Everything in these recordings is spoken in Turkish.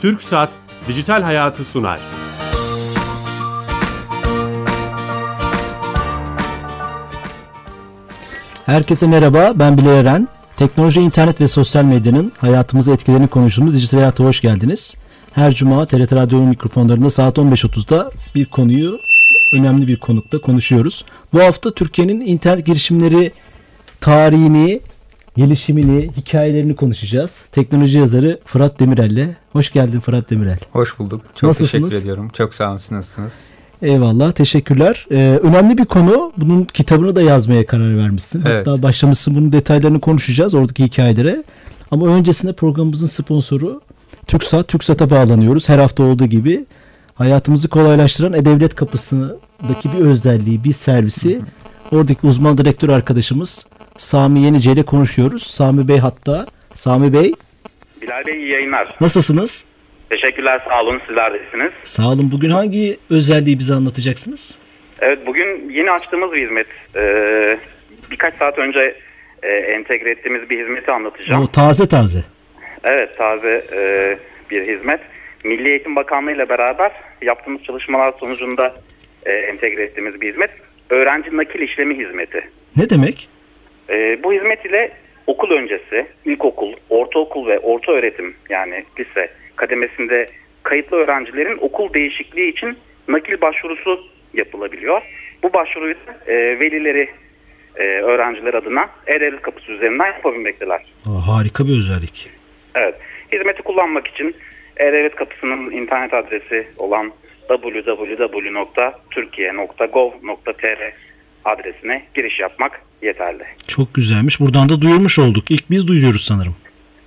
Türk Saat Dijital Hayatı sunar. Herkese merhaba, ben Bilal Eren. Teknoloji, internet ve sosyal medyanın hayatımızı etkilerini konuştuğumuz Dijital Hayat'a hoş geldiniz. Her cuma TRT Radyo'nun mikrofonlarında saat 15.30'da bir konuyu önemli bir konukla konuşuyoruz. Bu hafta Türkiye'nin internet girişimleri tarihini, gelişimini, hikayelerini konuşacağız. Teknoloji yazarı Fırat Demirel'le. Hoş geldin Fırat Demirel. Hoş bulduk. Çok Nasılsınız? teşekkür ediyorum. Çok sağ olun. Nasılsınız? Eyvallah, teşekkürler. Ee, önemli bir konu. Bunun kitabını da yazmaya karar vermişsin. Evet. Hatta başlamışsın. Bunun detaylarını konuşacağız oradaki hikayelere. Ama öncesinde programımızın sponsoru TürkSat. TürkSat'a bağlanıyoruz. Her hafta olduğu gibi hayatımızı kolaylaştıran E-Devlet kapısındaki bir özelliği, bir servisi. Oradaki uzman direktör arkadaşımız Sami Yenice ile konuşuyoruz. Sami Bey hatta. Sami Bey Bilal Bey iyi yayınlar. nasılsınız? Teşekkürler sağ olun sizler de iyisiniz. Sağ olun. Bugün hangi özelliği bize anlatacaksınız? Evet bugün yeni açtığımız bir hizmet. Ee, birkaç saat önce e, entegre ettiğimiz bir hizmeti anlatacağım. O taze taze. Evet taze e, bir hizmet. Milli Eğitim Bakanlığı ile beraber yaptığımız çalışmalar sonucunda e, entegre ettiğimiz bir hizmet. Öğrenci nakil işlemi hizmeti. Ne demek? E, bu hizmet ile okul öncesi, ilkokul, ortaokul ve orta öğretim yani lise kademesinde kayıtlı öğrencilerin okul değişikliği için nakil başvurusu yapılabiliyor. Bu başvuruyu da, e, velileri e, öğrenciler adına E-Devlet kapısı üzerinden yapabilmekteler. Aa, harika bir özellik. Evet. Hizmeti kullanmak için E-Devlet kapısının internet adresi olan www.turkiye.gov.tr adresine giriş yapmak yeterli. Çok güzelmiş. Buradan da duyurmuş olduk. İlk biz duyuruyoruz sanırım.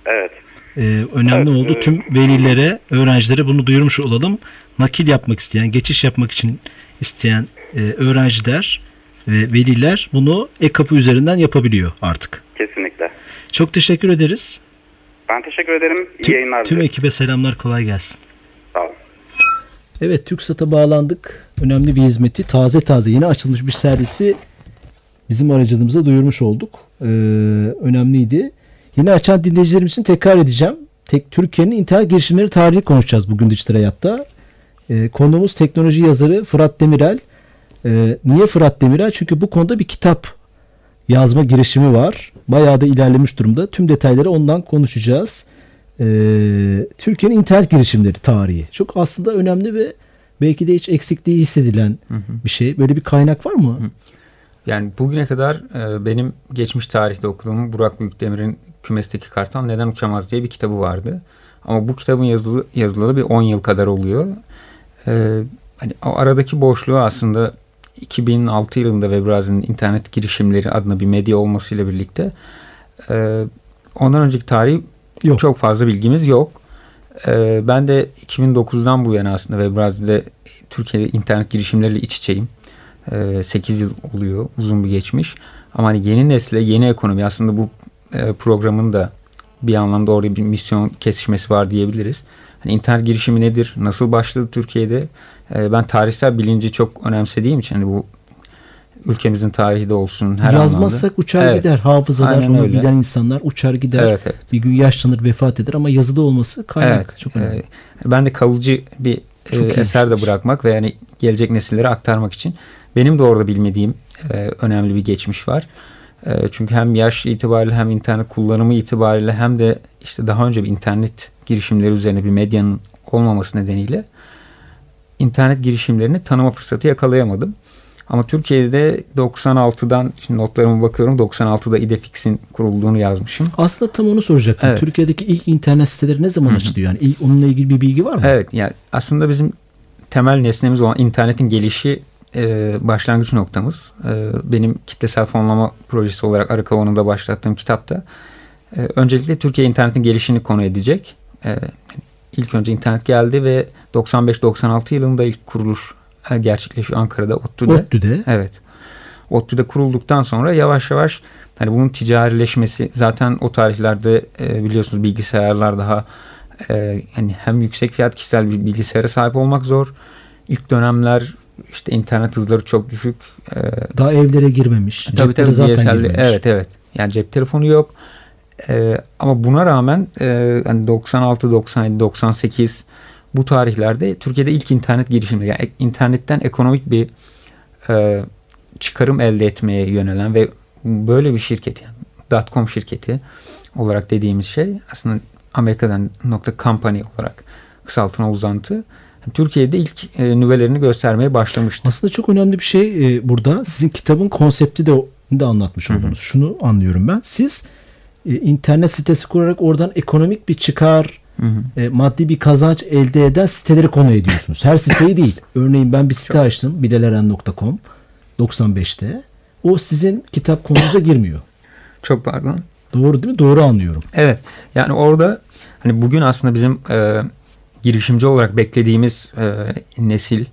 Evet. Ee, önemli Evet, oldu. e- Tüm velilere, öğrencilere bunu duyurmuş olalım. Nakil yapmak isteyen, geçiş yapmak için isteyen e, öğrenciler ve veliler bunu e-kapı üzerinden yapabiliyor artık. Kesinlikle. Çok teşekkür ederiz. Ben teşekkür ederim. İyi Tüm, yayınlar. tüm ekibe selamlar, kolay gelsin. Sağ olun. Evet TürkSat'a bağlandık. Önemli bir hizmeti taze taze yeni açılmış bir servisi bizim aracılığımıza duyurmuş olduk. Ee, önemliydi. Yeni açan dinleyicilerim için tekrar edeceğim. Tek Türkiye'nin internet girişimleri tarihini konuşacağız bugün Dijital Hayat'ta. Ee, konuğumuz teknoloji yazarı Fırat Demirel. Ee, niye Fırat Demirel? Çünkü bu konuda bir kitap yazma girişimi var. Bayağı da ilerlemiş durumda. Tüm detayları ondan konuşacağız. Ee, Türkiye'nin internet girişimleri tarihi. Çok aslında önemli ve belki de hiç eksikliği hissedilen bir şey. Böyle bir kaynak var mı? Yani bugüne kadar e, benim geçmiş tarihte okuduğum Burak Büyükdemir'in Kümesteki Kartal Neden Uçamaz diye bir kitabı vardı. Ama bu kitabın yazılı, yazılalı bir 10 yıl kadar oluyor. E, hani o aradaki boşluğu aslında 2006 yılında Webrazi'nin internet girişimleri adına bir medya olmasıyla birlikte e, ondan önceki tarihi Yok. çok fazla bilgimiz yok. E, ben de 2009'dan bu yana aslında Webrazi'de Türkiye'de internet girişimleriyle iç içeyim. 8 yıl oluyor. Uzun bir geçmiş. Ama hani yeni nesle yeni ekonomi aslında bu e, programın da bir anlamda orada bir misyon kesişmesi var diyebiliriz. Hani internet girişimi nedir? Nasıl başladı Türkiye'de? E, ben tarihsel bilinci çok önemsediğim için hani bu ülkemizin tarihi de olsun her Yazmazsak anlamda. uçar Evet. gider. Hafızalar Aynen onu öyle. bilen insanlar uçar gider. Evet, evet. Bir gün yaşlanır vefat eder ama yazıda olması kaynak Evet. çok önemli. E, ben de kalıcı bir e, Çok iyiymiş. eser de bırakmak ve yani gelecek nesillere aktarmak için benim de orada bilmediğim e, önemli bir geçmiş var. E, çünkü hem yaş itibariyle hem internet kullanımı itibariyle hem de işte daha önce bir internet girişimleri üzerine bir medyanın olmaması nedeniyle internet girişimlerini tanıma fırsatı yakalayamadım. Ama Türkiye'de 96'dan şimdi notlarıma bakıyorum 96'da İdefix'in kurulduğunu yazmışım. Aslında tam onu soracaktım. Evet. Türkiye'deki ilk internet siteleri ne zaman açılıyor? Yani ilk, onunla ilgili bir bilgi var mı? Evet yani aslında bizim temel nesnemiz olan internetin gelişi e, başlangıç noktamız. E, benim kitlesel fonlama projesi olarak Arıkava'nın başlattığım kitapta e, öncelikle Türkiye internetin gelişini konu edecek. E, ilk önce internet geldi ve 95-96 yılında ilk kuruluş e, gerçekleşiyor Ankara'da ODTÜ'de. ODTÜ'de. Evet. ODTÜ'de kurulduktan sonra yavaş yavaş hani bunun ticarileşmesi zaten o tarihlerde e, biliyorsunuz bilgisayarlar daha e, hani hem yüksek fiyat kişisel bir bilgisayara sahip olmak zor. İlk dönemler işte internet hızları çok düşük. E, Daha evlere girmemiş. tabii tabii zaten DSL girmemiş. evet evet. Yani cep telefonu yok. E, ama buna rağmen e, hani 96, 97, 98 bu tarihlerde Türkiye'de ilk internet girişimleri yani internetten ekonomik bir e, çıkarım elde etmeye yönelen ve böyle bir şirket yani .com şirketi olarak dediğimiz şey aslında Amerika'dan nokta company olarak kısaltına uzantı. Türkiye'de ilk e, nüvelerini göstermeye başlamıştı. Aslında çok önemli bir şey e, burada. Sizin kitabın konsepti de, de anlatmış oldunuz. Hı hı. Şunu anlıyorum ben. Siz e, internet sitesi kurarak oradan ekonomik bir çıkar, hı hı. E, maddi bir kazanç elde eden siteleri konu ediyorsunuz. Her siteyi değil. Örneğin ben bir site açtım. bileleren.com 95'te. O sizin kitap konunuza girmiyor. Çok pardon. Doğru değil mi? Doğru anlıyorum. Evet. Yani orada hani bugün aslında bizim e, girişimci olarak beklediğimiz e, nesil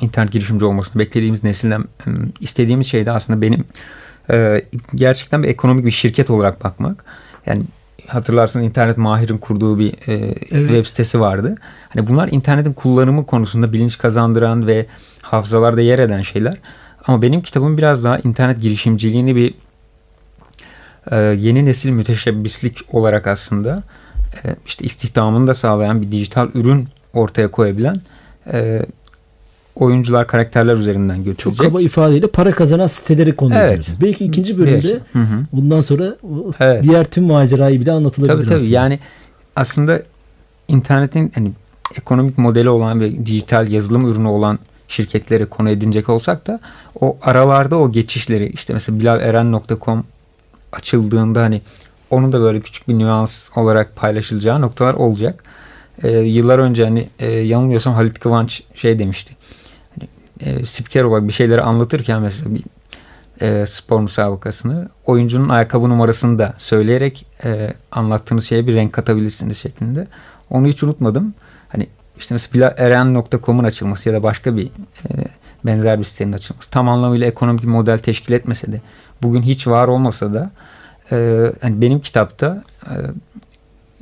internet girişimci olmasını beklediğimiz nesilden e, istediğimiz şey de aslında benim e, gerçekten bir ekonomik bir şirket olarak bakmak. Yani hatırlarsın internet mahirin kurduğu bir e, evet. web sitesi vardı. Hani bunlar internetin kullanımı konusunda bilinç kazandıran ve hafızalarda yer eden şeyler. Ama benim kitabım biraz daha internet girişimciliğini bir e, yeni nesil müteşebbislik olarak aslında e, işte istihdamını da sağlayan bir dijital ürün ortaya koyabilen e, oyuncular, karakterler üzerinden götürecek. Çok kaba ifadeyle para kazanan siteleri konu evet. Belki ikinci bölümde hı hı. bundan sonra evet. diğer tüm macerayı bile anlatılabilir tabii, tabii. aslında. Yani aslında internetin hani ekonomik modeli olan ve dijital yazılım ürünü olan şirketleri konu edinecek olsak da o aralarda o geçişleri işte mesela bilaleren.com açıldığında hani onun da böyle küçük bir nüans olarak paylaşılacağı noktalar olacak. Ee, yıllar önce hani e, yanılmıyorsam Halit Kıvanç şey demişti. Hani, e, spiker olarak bir şeyleri anlatırken mesela bir e, spor müsabakasını oyuncunun ayakkabı numarasını da söyleyerek e, anlattığınız şeye bir renk katabilirsiniz şeklinde. Onu hiç unutmadım. Hani işte mesela eren.com'un açılması ya da başka bir e, benzer bir sitenin açılması tam anlamıyla ekonomik bir model teşkil etmese de bugün hiç var olmasa da e, hani benim kitapta e,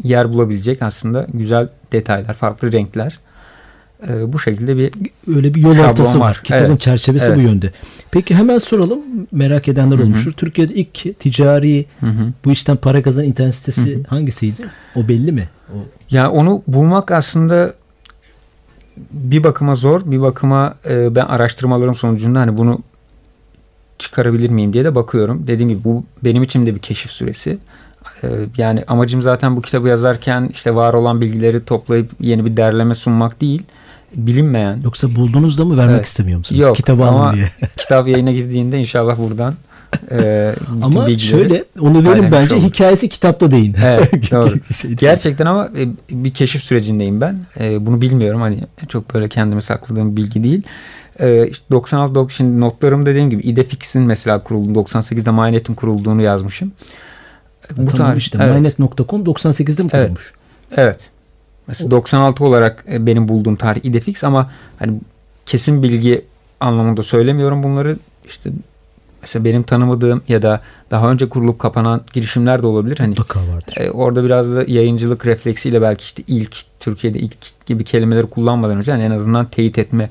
yer bulabilecek aslında güzel detaylar, farklı renkler. E, bu şekilde bir öyle bir yol haritası var. var. Kitabın evet. çerçevesi evet. bu yönde. Peki hemen soralım. Merak edenler Hı-hı. olmuştur. Türkiye'de ilk ticari Hı-hı. bu işten para kazanan internet sitesi Hı-hı. hangisiydi? O belli mi? O... Ya onu bulmak aslında bir bakıma zor, bir bakıma e, ben araştırmalarım sonucunda hani bunu çıkarabilir miyim diye de bakıyorum. Dediğim gibi bu benim için de bir keşif süresi. E, yani amacım zaten bu kitabı yazarken işte var olan bilgileri toplayıp yeni bir derleme sunmak değil. Bilinmeyen. Yoksa buldunuz da mı vermek evet. istemiyor musunuz? Yok, Kitabı alın diye. kitap yayına girdiğinde inşallah buradan e, ama şöyle onu verin bence olur. hikayesi kitapta deyin. Evet doğru. şey Gerçekten ama e, bir keşif sürecindeyim ben. E, bunu bilmiyorum hani çok böyle kendime sakladığım bilgi değil. E, işte 96 şimdi notlarım dediğim gibi Idefix'in mesela kurulduğunu 98'de MyNet'in kurulduğunu yazmışım. Bu tamam tarih işte evet. mynet.com 98'de mi kurulmuş? Evet. evet. Mesela 96 olarak e, benim bulduğum tarih Idefix ama hani kesin bilgi anlamında söylemiyorum bunları. İşte mesela benim tanımadığım ya da daha önce kurulup kapanan girişimler de olabilir. Hani Mutlaka vardır. E, orada biraz da yayıncılık refleksiyle belki işte ilk Türkiye'de ilk gibi kelimeleri kullanmadan önce yani en azından teyit etme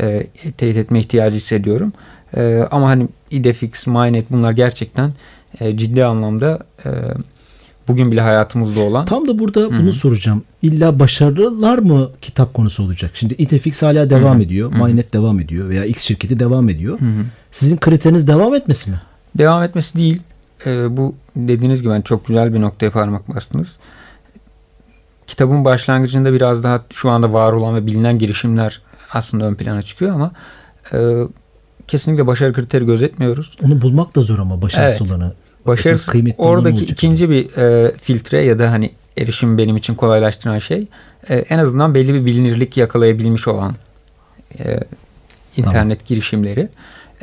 e, teyit etme ihtiyacı hissediyorum. E, ama hani Idefix, Mynet bunlar gerçekten e, ciddi anlamda e, bugün bile hayatımızda olan. Tam da burada Hı-hı. bunu soracağım. İlla başarılılar mı kitap konusu olacak? Şimdi Itefix hala devam Hı-hı. ediyor. Hı-hı. Devam ediyor veya X şirketi devam ediyor. Hı-hı. Sizin kriteriniz devam etmesi mi? Devam etmesi değil. Ee, bu dediğiniz gibi yani çok güzel bir noktaya parmak bastınız. Kitabın başlangıcında biraz daha şu anda var olan ve bilinen girişimler aslında ön plana çıkıyor ama e, kesinlikle başarı kriteri gözetmiyoruz. Onu bulmak da zor ama başarısız evet. olanı. Başarısız oradaki ikinci bir e, filtre ya da hani erişim benim için kolaylaştıran şey e, en azından belli bir bilinirlik yakalayabilmiş olan e, internet tamam. girişimleri.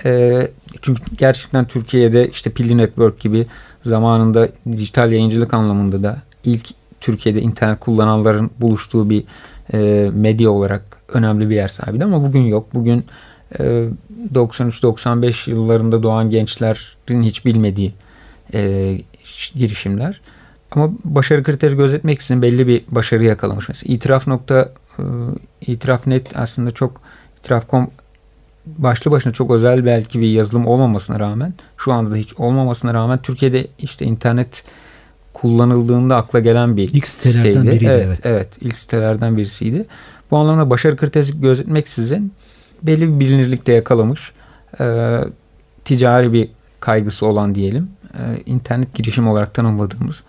E, çünkü gerçekten Türkiye'de işte Pilli Network gibi zamanında dijital yayıncılık anlamında da ilk Türkiye'de internet kullananların buluştuğu bir e, medya olarak önemli bir yer sahibiydi ama bugün yok. Bugün e, 93-95 yıllarında doğan gençlerin hiç bilmediği e, girişimler. Ama başarı kriteri gözetmek için belli bir başarı yakalamış. Mesela itiraf nokta e, itiraf net aslında çok itiraf.com başlı başına çok özel belki bir yazılım olmamasına rağmen şu anda da hiç olmamasına rağmen Türkiye'de işte internet kullanıldığında akla gelen bir İlk sitelerden siteydi. biriydi, evet, evet. evet. ilk sitelerden birisiydi. Bu anlamda başarı kriteri gözetmeksizin belli bir bilinirlikte yakalamış. E, ticari bir kaygısı olan diyelim. E, internet girişim olarak tanımladığımız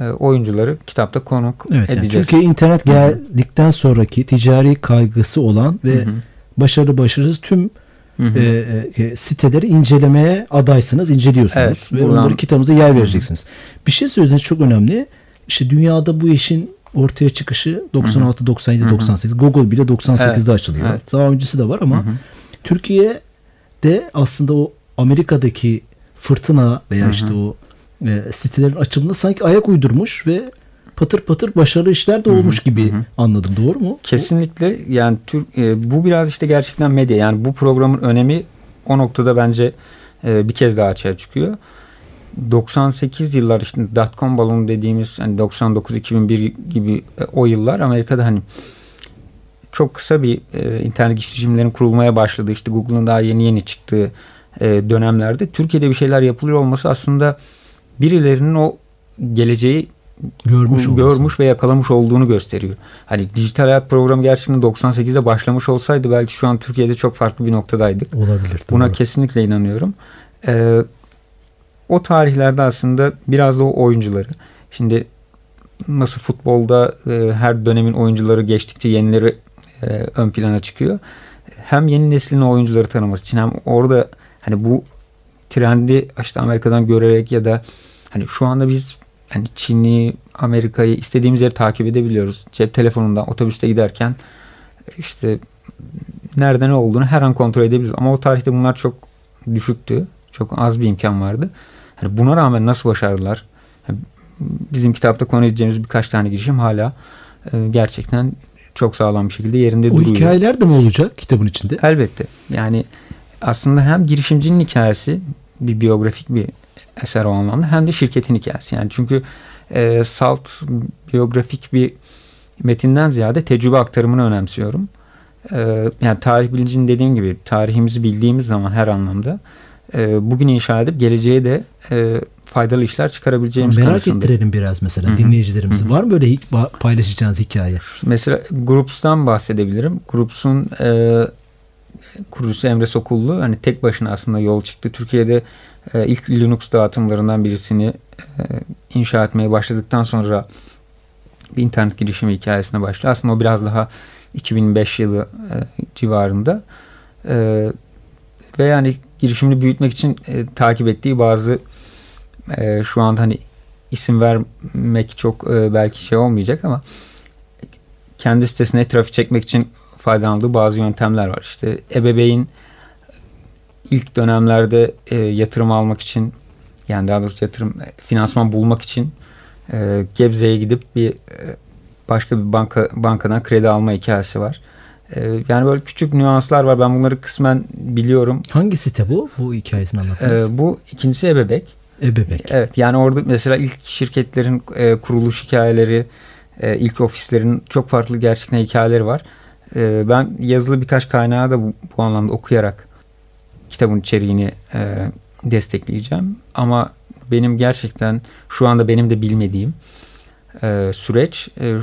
e, oyuncuları kitapta konuk Evet, yani edeceğiz. Türkiye internet geldikten sonraki ticari kaygısı olan ve Hı hı. başarılı başarısız tüm Hı hı. e, e, siteleri incelemeye adaysınız, inceliyorsunuz Evet, ve buradan- onları kitabınıza yer vereceksiniz. Bir şey söylediğiniz çok önemli. İşte dünyada bu işin ortaya çıkışı 96, 97, 98. Google bile 98'de açılıyor. evet. Daha öncesi de var ama Türkiye'de aslında o Amerika'daki fırtına veya işte o e, sitelerin açılımına sanki ayak uydurmuş ve patır patır başarılı işler de olmuş gibi anladım. Doğru mu? Kesinlikle yani Türk e, bu biraz işte gerçekten medya yani bu programın önemi o noktada bence e, bir kez daha açığa çıkıyor. 98 yıllar işte dotcom balonu dediğimiz hani 99-2001 gibi e, o yıllar Amerika'da hani çok kısa bir e, internet girişimlerin kurulmaya başladığı işte Google'ın daha yeni yeni çıktığı e, dönemlerde Türkiye'de bir şeyler yapılıyor olması aslında birilerinin o geleceği Görmüş görmüş ve yakalamış olduğunu gösteriyor. Hani dijital hayat programı gerçekten 98'de başlamış olsaydı belki şu an Türkiye'de çok farklı bir noktadaydık. olabilir. Buna doğru. kesinlikle inanıyorum. Ee, o tarihlerde aslında biraz da o oyuncuları. Şimdi nasıl futbolda e, her dönemin oyuncuları geçtikçe yenileri e, ön plana çıkıyor. Hem yeni neslin oyuncuları tanıması için hem orada hani bu trendi işte Amerika'dan görerek ya da hani şu anda biz hani Çin'i, Amerika'yı istediğimiz yeri takip edebiliyoruz. Cep telefonundan otobüste giderken işte nerede ne olduğunu her an kontrol edebiliyoruz. Ama o tarihte bunlar çok düşüktü. Çok az bir imkan vardı. Hani buna rağmen nasıl başardılar? Yani Bizim kitapta konu edeceğimiz birkaç tane girişim hala e, gerçekten çok sağlam bir şekilde yerinde O duruyor. hikayeler de mi olacak kitabın içinde? Elbette. Yani aslında hem girişimcinin hikayesi bir biyografik bir eser o anlamda hem de şirketin hikayesi. Yani çünkü e, salt biyografik bir metinden ziyade tecrübe aktarımını önemsiyorum. E, yani tarih bilincinin dediğim gibi tarihimizi bildiğimiz zaman her anlamda e, bugün inşa edip geleceğe de e, faydalı işler çıkarabileceğimiz Merak kanısındayım. ettirelim biraz mesela Hı hı. dinleyicilerimizi. Var mı böyle paylaşacağınız hikaye? Mesela Groups'tan bahsedebilirim. Groups'un e, kurucusu Emre Sokullu hani tek başına aslında yol çıktı. Türkiye'de ilk Linux dağıtımlarından birisini e, inşa etmeye başladıktan sonra bir internet girişimi hikayesine başlıyor. Aslında o biraz daha 2005 yılı e, civarında. E, ve yani girişimini büyütmek için e, takip ettiği bazı şu anda hani isim vermek çok belki şey olmayacak ama kendi sitesine trafik çekmek için faydalandığı bazı yöntemler var. İşte ebeveyn ilk dönemlerde e, yatırım almak için yani daha doğrusu yatırım e, finansman bulmak için e, Gebze'ye gidip bir e, başka bir banka bankadan kredi alma hikayesi var. E, yani böyle küçük nüanslar var. Ben bunları kısmen biliyorum. Hangi site bu? Bu hikayesini anlattınız. E, bu ikincisi ebebek. Ebebek. Evet yani orada mesela ilk şirketlerin e, kuruluş hikayeleri, e, ilk ofislerin çok farklı gerçekten hikayeleri var. E, ben yazılı birkaç kaynağı da bu, bu anlamda okuyarak kitabın içeriğini e, destekleyeceğim. Ama benim gerçekten şu anda benim de bilmediğim e, süreç e,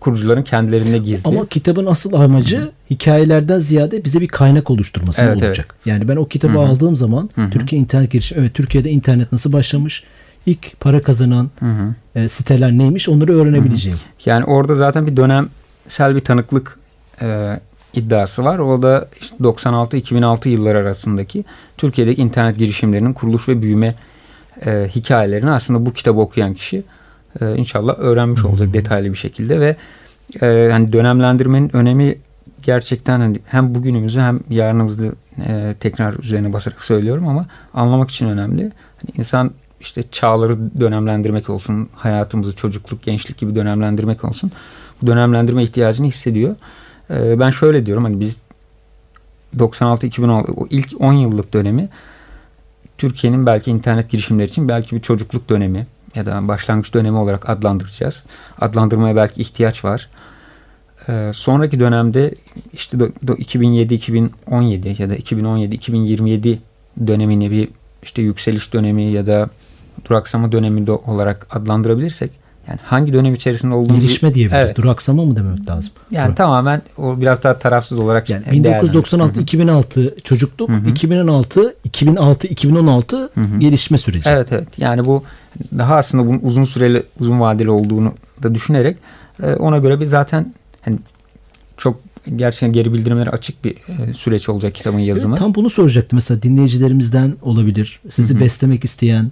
kurucuların kendilerine gizli. Ama kitabın asıl amacı hikayelerden ziyade bize bir kaynak oluşturması Evet, olacak. Yani ben o kitabı Hı hı. aldığım zaman Hı hı. Türkiye internet girişimi evet Türkiye'de internet nasıl başlamış? İlk para kazanan e, siteler neymiş onları öğrenebileceğim. Yani orada zaten bir dönemsel bir tanıklık e, iddiası var. O da işte 96-2006 yılları arasındaki Türkiye'deki internet girişimlerinin kuruluş ve büyüme e, hikayelerini aslında bu kitabı okuyan kişi e, inşallah öğrenmiş olacak detaylı bir şekilde ve e, hani dönemlendirmenin önemi gerçekten hani hem bugünümüzü hem yarınımızı e, tekrar üzerine basarak söylüyorum ama anlamak için önemli. Hani insan işte çağları dönemlendirmek olsun, hayatımızı çocukluk, gençlik gibi dönemlendirmek olsun. Bu dönemlendirme ihtiyacını hissediyor. E, ben şöyle diyorum hani biz 96-2006 o ilk 10 yıllık dönemi Türkiye'nin belki internet girişimleri için belki bir çocukluk dönemi ya da başlangıç dönemi olarak adlandıracağız. Adlandırmaya belki ihtiyaç var. Ee, sonraki dönemde işte 2007-2017 ya da 2017-2027 dönemini bir işte yükseliş dönemi ya da duraksama dönemi olarak adlandırabilirsek yani hangi dönem içerisinde olduğunu Gelişme diyebiliriz. Evet. Duraksama mı demek lazım? Yani Durak- tamamen o biraz daha tarafsız olarak Yani değerlendir- 1996-2006 çocukluk, Hı hı. 2016 2006-2016 Hı hı. gelişme süreci. Evet evet. Yani bu daha aslında bunun uzun süreli, uzun vadeli olduğunu da düşünerek e, ona göre bir zaten hani çok gerçekten geri bildirimleri açık bir e, süreç olacak kitabın yazımı. Tam bunu soracaktım. Mesela dinleyicilerimizden olabilir. Sizi Hı hı. beslemek isteyen,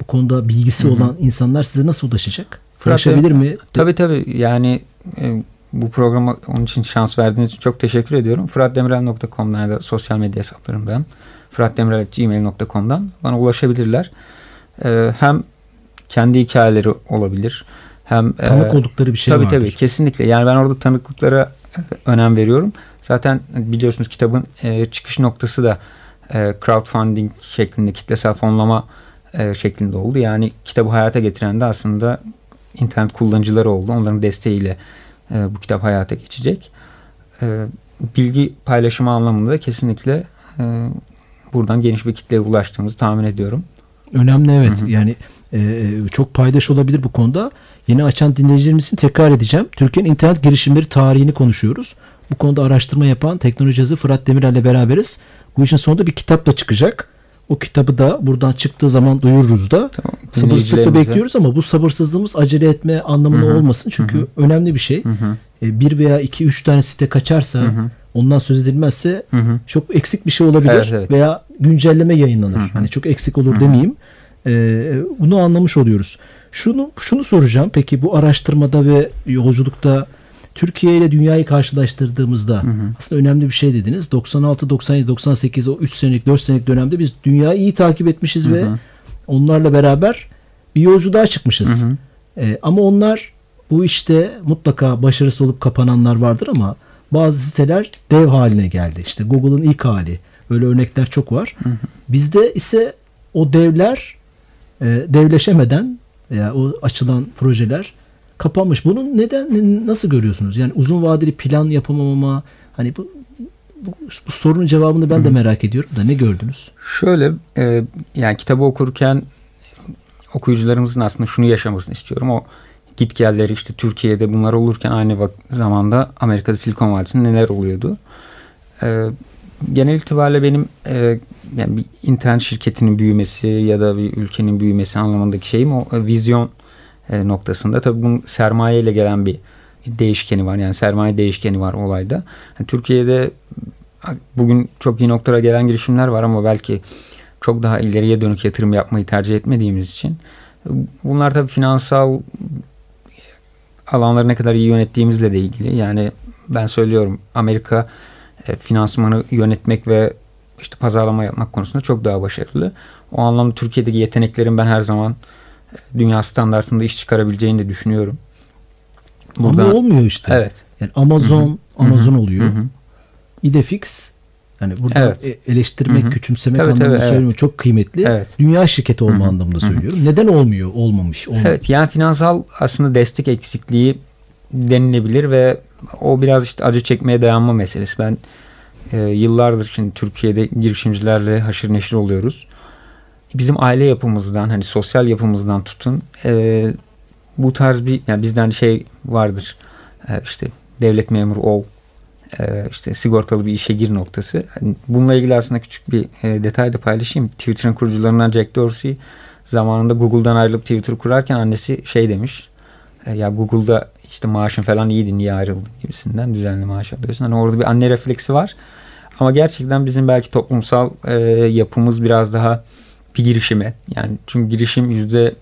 bu konuda bilgisi Hı hı. olan insanlar size nasıl ulaşacak? Ulaşabilir mi? Tabii tabii. Yani e, bu programa onun için şans verdiğiniz için çok teşekkür ediyorum. fıratdemirel.com'dan ya da sosyal medya hesaplarımdan fıratdemirel.gmail.com'dan bana ulaşabilirler. E, hem kendi hikayeleri olabilir. Hem e, Tanık oldukları bir şey tabii vardır. tabii kesinlikle. Yani ben orada tanıklıklara e, önem veriyorum. Zaten biliyorsunuz kitabın e, çıkış noktası da e, crowdfunding şeklinde kitlesel fonlama e, şeklinde oldu. Yani kitabı hayata getiren de aslında internet kullanıcıları oldu. Onların desteğiyle e, bu kitap hayata geçecek. E, bilgi paylaşımı anlamında da kesinlikle e, buradan geniş bir kitleye ulaştığımızı tahmin ediyorum. Önemli evet. Hı hı. Yani e, çok paydaş olabilir bu konuda. Yeni açan dinleyicilerimizin tekrar edeceğim. Türkiye'nin internet girişimleri tarihini konuşuyoruz. Bu konuda araştırma yapan teknoloji yazı Fırat Demirel'le beraberiz. Bu işin sonunda bir kitap da çıkacak. O kitabı da buradan çıktığı zaman duyururuz da. Tamam. Sabırsızlıkla bekliyoruz ama bu sabırsızlığımız acele etme anlamına Hı hı. olmasın. Çünkü Hı hı. önemli bir şey. E, bir veya iki üç tane site kaçarsa hı hı, ondan söz edilmezse hı hı. çok eksik bir şey olabilir Evet, evet. veya güncelleme yayınlanır. Hı hı. Hani çok eksik olur Hı hı. demeyeyim. Ee, bunu anlamış oluyoruz. Şunu şunu soracağım. Peki bu araştırmada ve yolculukta Türkiye ile dünyayı karşılaştırdığımızda Hı hı. aslında önemli bir şey dediniz. 96, 97, 98 o 3 senelik 4 senelik dönemde biz dünyayı iyi takip etmişiz Hı ve hı. onlarla beraber bir yolculuğa çıkmışız. Hı hı. Ee, ama onlar bu işte mutlaka başarısı olup kapananlar vardır ama bazı siteler dev haline geldi. İşte Google'ın ilk hali. Böyle örnekler çok var. Hı hı. Bizde ise o devler e, devleşemeden veya o açılan projeler kapanmış. Bunun neden nasıl görüyorsunuz? Yani uzun vadeli plan yapamama hani bu bu, bu sorunun cevabını ben de merak ediyorum da ne gördünüz? Şöyle e, yani kitabı okurken okuyucularımızın aslında şunu yaşamasını istiyorum. O git gelleri işte Türkiye'de bunlar olurken aynı zamanda Amerika'da Silikon Vadisi'nde neler oluyordu. E, genel itibariyle benim e, yani bir internet şirketinin büyümesi ya da bir ülkenin büyümesi anlamındaki şeyim o e, vizyon e, noktasında. Tabii bunun sermaye ile gelen bir değişkeni var. Yani sermaye değişkeni var olayda. Yani Türkiye'de bugün çok iyi noktalara gelen girişimler var ama belki çok daha ileriye dönük yatırım yapmayı tercih etmediğimiz için bunlar tabii finansal alanları ne kadar iyi yönettiğimizle de ilgili. Yani ben söylüyorum Amerika e, finansmanı yönetmek ve işte pazarlama yapmak konusunda çok daha başarılı. O anlamda Türkiye'deki yeteneklerin ben her zaman dünya standartında iş çıkarabileceğini de düşünüyorum. Ama olmuyor işte. Evet. Yani Amazon Hı hı. Amazon Hı hı. oluyor. Hı hı. İdefix yani burada Evet. e- eleştirmek, Hı hı. küçümsemek Evet, anlamında evet, evet. söylüyorum. Çok kıymetli. Evet. Dünya şirketi olma Hı hı. anlamında söylüyorum. Neden olmuyor? Olmamış. Olmamış. Evet yani finansal aslında destek eksikliği denilebilir ve o biraz işte acı çekmeye dayanma meselesi. Ben e, yıllardır şimdi Türkiye'de girişimcilerle haşır neşir oluyoruz. Bizim aile yapımızdan hani sosyal yapımızdan tutun e, bu tarz bir yani bizden şey vardır e, işte devlet memuru ol e, işte sigortalı bir işe gir noktası. Hani bununla ilgili aslında küçük bir e, detay da paylaşayım. Twitter'ın kurucularından Jack Dorsey zamanında Google'dan ayrılıp Twitter kurarken annesi şey demiş. E, ya Google'da işte maaşın falan iyiydi niye ayrıldın gibisinden düzenli maaş alıyorsun. Hani orada bir anne refleksi var. Ama gerçekten bizim belki toplumsal e, yapımız biraz daha bir girişime. Yani çünkü girişim yüzde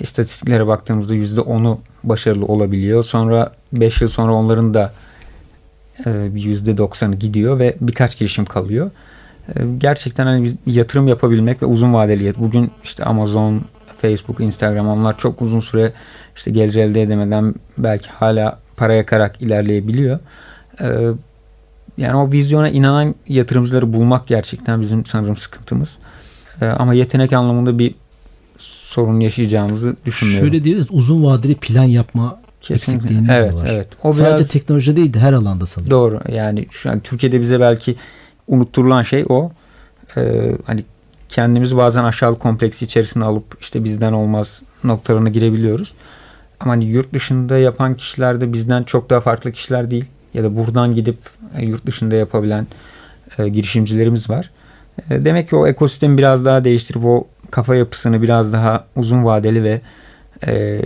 istatistiklere baktığımızda yüzde onu başarılı olabiliyor. Sonra 5 yıl sonra onların da e, yüzde doksanı gidiyor ve birkaç girişim kalıyor. E, gerçekten hani biz yatırım yapabilmek ve uzun vadeli bugün işte Amazon, Facebook, Instagram onlar çok uzun süre işte gelir elde edemeden belki hala para yakarak ilerleyebiliyor. E, yani o vizyona inanan yatırımcıları bulmak gerçekten bizim sanırım sıkıntımız. E, ama yetenek anlamında bir sorun yaşayacağımızı düşünmüyorum. Şöyle diyoruz uzun vadeli plan yapma eksikliğimiz de evet, var. Evet, O Sadece biraz teknoloji değil de her alanda sanırım. doğru. Yani şu an Türkiye'de bize belki unutturulan şey o. Ee, hani kendimizi bazen aşağılık kompleksi içerisine alıp işte bizden olmaz noktalarına girebiliyoruz. Ama hani yurt dışında yapan kişiler de bizden çok daha farklı kişiler değil. Ya da buradan gidip e, yurt dışında yapabilen e, girişimcilerimiz var. E, demek ki o ekosistemi biraz daha değiştirip o kafa yapısını biraz daha uzun vadeli ve e,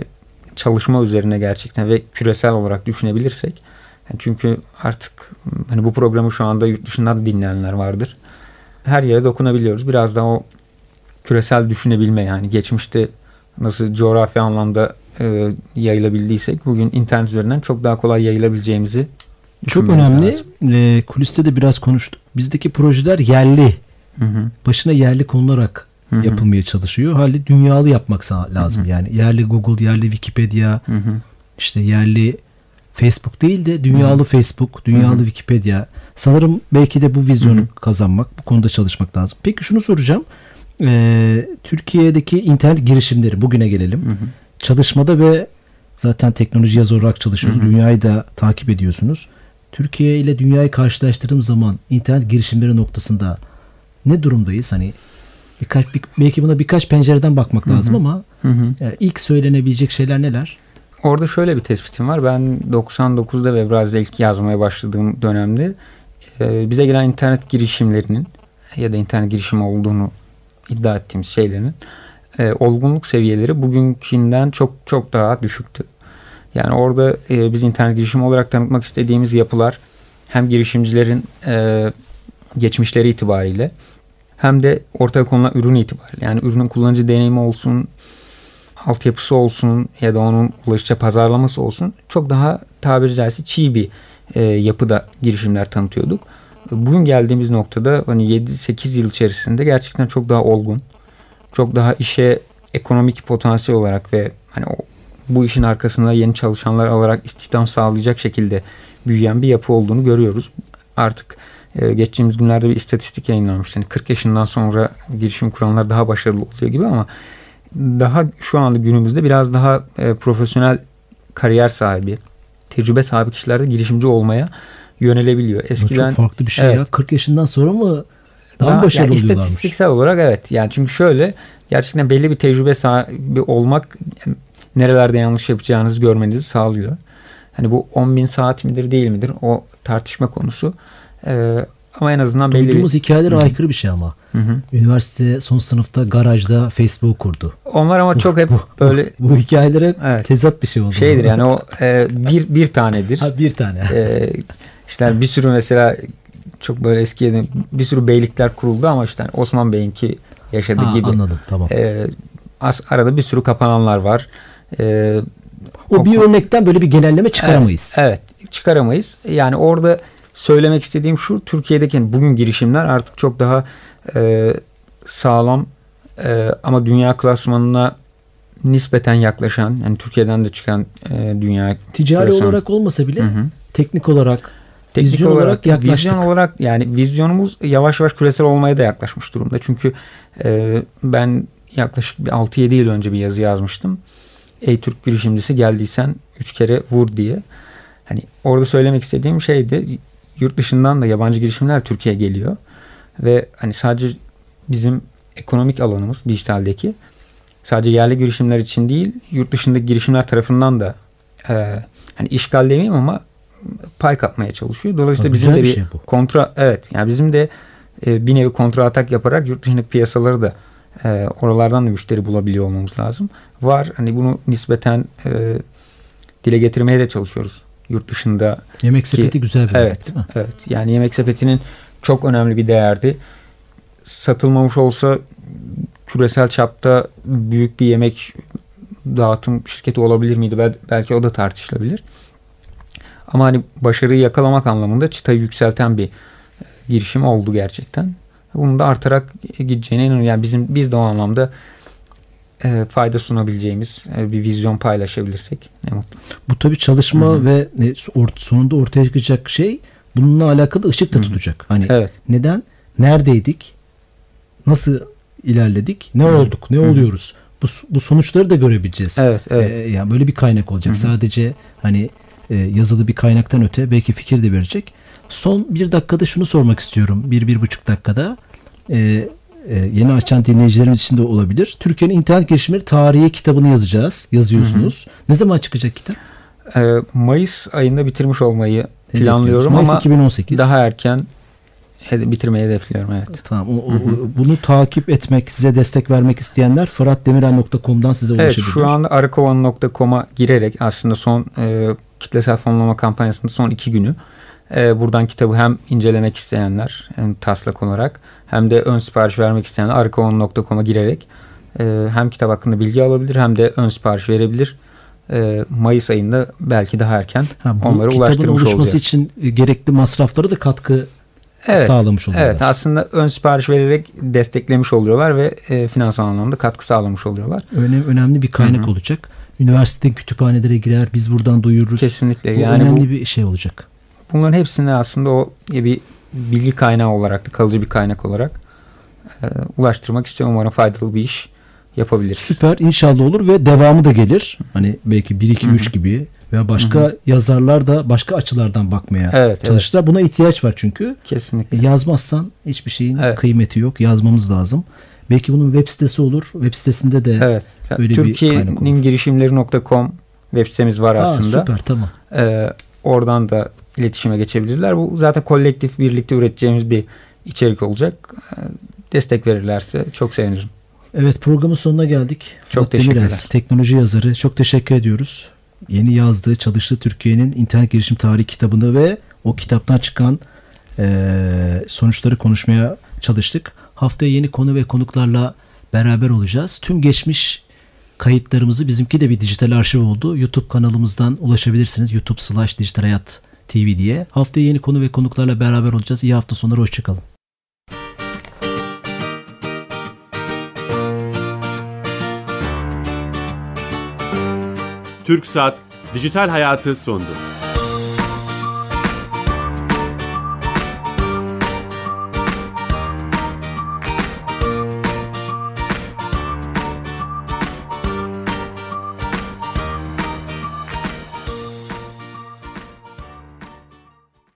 çalışma üzerine gerçekten ve küresel olarak düşünebilirsek yani çünkü artık hani bu programı şu anda yurt dışından dinleyenler vardır. Her yere dokunabiliyoruz. Biraz daha o küresel düşünebilme yani geçmişte nasıl coğrafi anlamda e, yayılabildiysek bugün internet üzerinden çok daha kolay yayılabileceğimizi çok önemli. E, kuliste de biraz konuştuk. Bizdeki projeler yerli. Hı hı. Başına yerli konularak hı hı. yapılmaya çalışıyor. Hali dünyalı yapmak lazım. Hı hı. Yani yerli Google, yerli Wikipedia, hı hı. işte yerli Facebook değil de dünyalı hı hı. Facebook, dünyalı hı hı. Wikipedia. Sanırım belki de bu vizyonu hı hı. kazanmak, bu konuda çalışmak lazım. Peki şunu soracağım. Ee, Türkiye'deki internet girişimleri bugüne gelelim. Hı hı. Çalışmada ve zaten teknoloji yazı olarak çalışıyoruz. Hı hı. Dünyayı da takip ediyorsunuz. Türkiye ile dünyayı karşılaştırdığım zaman internet girişimleri noktasında ne durumdayız? Hani birkaç bir, belki buna birkaç pencereden bakmak hı hı. lazım ama. Yani ilk söylenebilecek şeyler neler? Orada şöyle bir tespitim var. Ben 99'da Webraz'da ilk yazmaya başladığım dönemde e, bize gelen internet girişimlerinin ya da internet girişimi olduğunu iddia ettiğimiz şeylerin e, olgunluk seviyeleri bugünkünden çok çok daha düşüktü. Yani orada e, biz internet girişimi olarak tanıtmak istediğimiz yapılar hem girişimcilerin e, geçmişleri itibariyle hem de ortaya konulan ürün itibariyle yani ürünün kullanıcı deneyimi olsun altyapısı olsun ya da onun ulaşıcı pazarlaması olsun çok daha tabiri caizse çiğ bir e, yapıda girişimler tanıtıyorduk. Bugün geldiğimiz noktada hani 7-8 yıl içerisinde gerçekten çok daha olgun, çok daha işe ekonomik potansiyel olarak ve hani o, bu işin arkasında yeni çalışanlar alarak istihdam sağlayacak şekilde büyüyen bir yapı olduğunu görüyoruz. Artık e, geçtiğimiz günlerde bir istatistik yayınlanmış. Yani 40 yaşından sonra girişim kuranlar daha başarılı oluyor gibi ama daha şu anda günümüzde biraz daha e, profesyonel kariyer sahibi, tecrübe sahibi kişiler de girişimci olmaya yönelebiliyor. Eskiden çok farklı bir şey evet, ya. 40 yaşından sonra mı daha, daha başarılı yani? İstatistiksel olarak evet. Yani çünkü şöyle gerçekten belli bir tecrübe sahibi olmak nerelerde yanlış yapacağınızı görmenizi sağlıyor. Hani bu 10 bin saat midir değil midir o tartışma konusu. Ee, ama en azından belli Duyduğumuz bir... hikayeler Hı-hı. aykırı bir şey ama. Hı-hı. Üniversite son sınıfta garajda Facebook kurdu. Onlar ama çok hep böyle... bu, bu hikayelere evet. tezat bir şey oldu. Şeydir yani o e, bir, bir tanedir. Ha bir tane. e, işte bir sürü mesela çok böyle eskiye bir sürü beylikler kuruldu ama işte Osman Bey'inki yaşadığı ha, gibi. Anladım tamam. E, as, arada bir sürü kapananlar var. E, o bir örnekten böyle bir genelleme çıkaramayız. Evet, evet çıkaramayız. Yani orada söylemek istediğim şu Türkiye'deki yani bugün girişimler artık çok daha e, sağlam e, ama dünya klasmanına nispeten yaklaşan yani Türkiye'den de çıkan e, dünya ticari klasman. olarak olmasa bile Hı-hı. teknik olarak teknik vizyon olarak, olarak yaklaştık. Vizyon olarak yani vizyonumuz yavaş yavaş küresel olmaya da yaklaşmış durumda. Çünkü e, ben yaklaşık bir 6-7 yıl önce bir yazı yazmıştım. Ey Türk girişimcisi geldiysen 3 kere vur diye. Hani orada söylemek istediğim şeydi yurt dışından da yabancı girişimler Türkiye'ye geliyor. Ve hani sadece bizim ekonomik alanımız dijitaldeki sadece yerli girişimler için değil yurt dışındaki girişimler tarafından da e, hani işgal demeyeyim ama pay kapmaya çalışıyor. Dolayısıyla bizim de bir, bir şey kontra evet yani bizim de e, bir nevi kontra atak yaparak yurt dışındaki piyasaları da e, oralardan da müşteri bulabiliyor olmamız lazım. Var hani bunu nispeten e, dile getirmeye de çalışıyoruz yurt dışında. Yemek sepeti güzel bir evet, değil mi? Evet. Yani yemek sepetinin çok önemli bir değerdi. Satılmamış olsa küresel çapta büyük bir yemek dağıtım şirketi olabilir miydi? Belki o da tartışılabilir. Ama hani başarıyı yakalamak anlamında çıtayı yükselten bir e, girişim oldu gerçekten. Bunun da artarak gideceğine inanıyorum. Yani bizim biz de o anlamda e, fayda sunabileceğimiz e, bir vizyon paylaşabilirsek ne mutlu. Bu tabi çalışma Hı-hı. ve e, sonunda ortaya çıkacak şey bununla alakalı ışık da tutacak. Hani evet. neden? Neredeydik? Nasıl ilerledik? Ne Hı-hı. olduk? Ne Hı-hı. oluyoruz? Bu, bu sonuçları da görebileceğiz. Evet, evet. Ee, yani böyle bir kaynak olacak. Hı-hı. Sadece hani e, yazılı bir kaynaktan öte belki fikir de verecek. Son bir dakikada şunu sormak istiyorum. Bir, bir buçuk dakikada. E, yeni açan dinleyicilerimiz için de olabilir. Türkiye'nin internet girişimleri tarihi kitabını yazacağız. Yazıyorsunuz. Ne zaman çıkacak kitap? Ee, Mayıs ayında bitirmiş olmayı planlıyorum Mayıs ama 2018. daha erken bitirmeyi hedefliyorum evet. Tamam. O, o- bunu takip etmek, size destek vermek isteyenler fıratdemirel.com'dan size Evet ulaşabilir. şu anda arıkovan.com'a girerek aslında son e, kitlesel fonlama kampanyasının son iki günü e, buradan kitabı hem incelemek isteyenler hem taslak olarak hem de ön sipariş vermek isteyenler arıkovan.com'a girerek e, hem kitap hakkında bilgi alabilir hem de ön sipariş verebilir. E, Mayıs ayında belki daha erken Ha, bu kitabın ulaştırmış oluşması olacağız. için e, gerekli masraflara da katkı Evet, sağlamış oluyorlar. Evet aslında ön sipariş vererek desteklemiş oluyorlar ve e, finansal anlamda katkı sağlamış oluyorlar. Önem, önemli bir kaynak olacak. Üniversitenin kütüphanelere girer, biz buradan duyururuz. Kesinlikle. Bu yani önemli bu, bir şey olacak. bunların hepsini aslında o bir bilgi kaynağı olarak da kalıcı bir kaynak olarak e, ulaştırmak istiyorum. Umarım faydalı bir iş yapabiliriz. Süper inşallah olur ve devamı da gelir. Hani belki 1 2 3 gibi veya başka yazarlar da başka açılardan bakmaya Evet, evet. çalıştılar. Buna ihtiyaç var çünkü. Kesinlikle. E, Yazmazsan hiçbir şeyin Evet. kıymeti yok. Yazmamız lazım. Belki bunun web sitesi olur. Web sitesinde de Evet. Öyle bir kaynak olur. Türkiye'nin girişimleri.com web sitemiz var Aa, aslında. süper tamam. Ee, oradan da iletişime geçebilirler. Bu zaten kolektif birlikte üreteceğimiz bir içerik olacak. Ee, destek verirlerse çok sevinirim. Evet programın sonuna geldik. Çok Fırat Demirel, teşekkürler. teknoloji yazarı. Çok teşekkür ediyoruz. Yeni yazdığı, çalıştığı Türkiye'nin internet girişim tarihi kitabını ve o kitaptan çıkan eee, sonuçları konuşmaya çalıştık. Haftaya yeni konu ve konuklarla beraber olacağız. Tüm geçmiş kayıtlarımızı bizimki de bir dijital arşiv oldu. YouTube kanalımızdan ulaşabilirsiniz. YouTube slash dijital hayat TV diye. Haftaya yeni konu ve konuklarla beraber olacağız. İyi hafta sonları. Hoşçakalın. Türk Saat Dijital Hayatı sondu.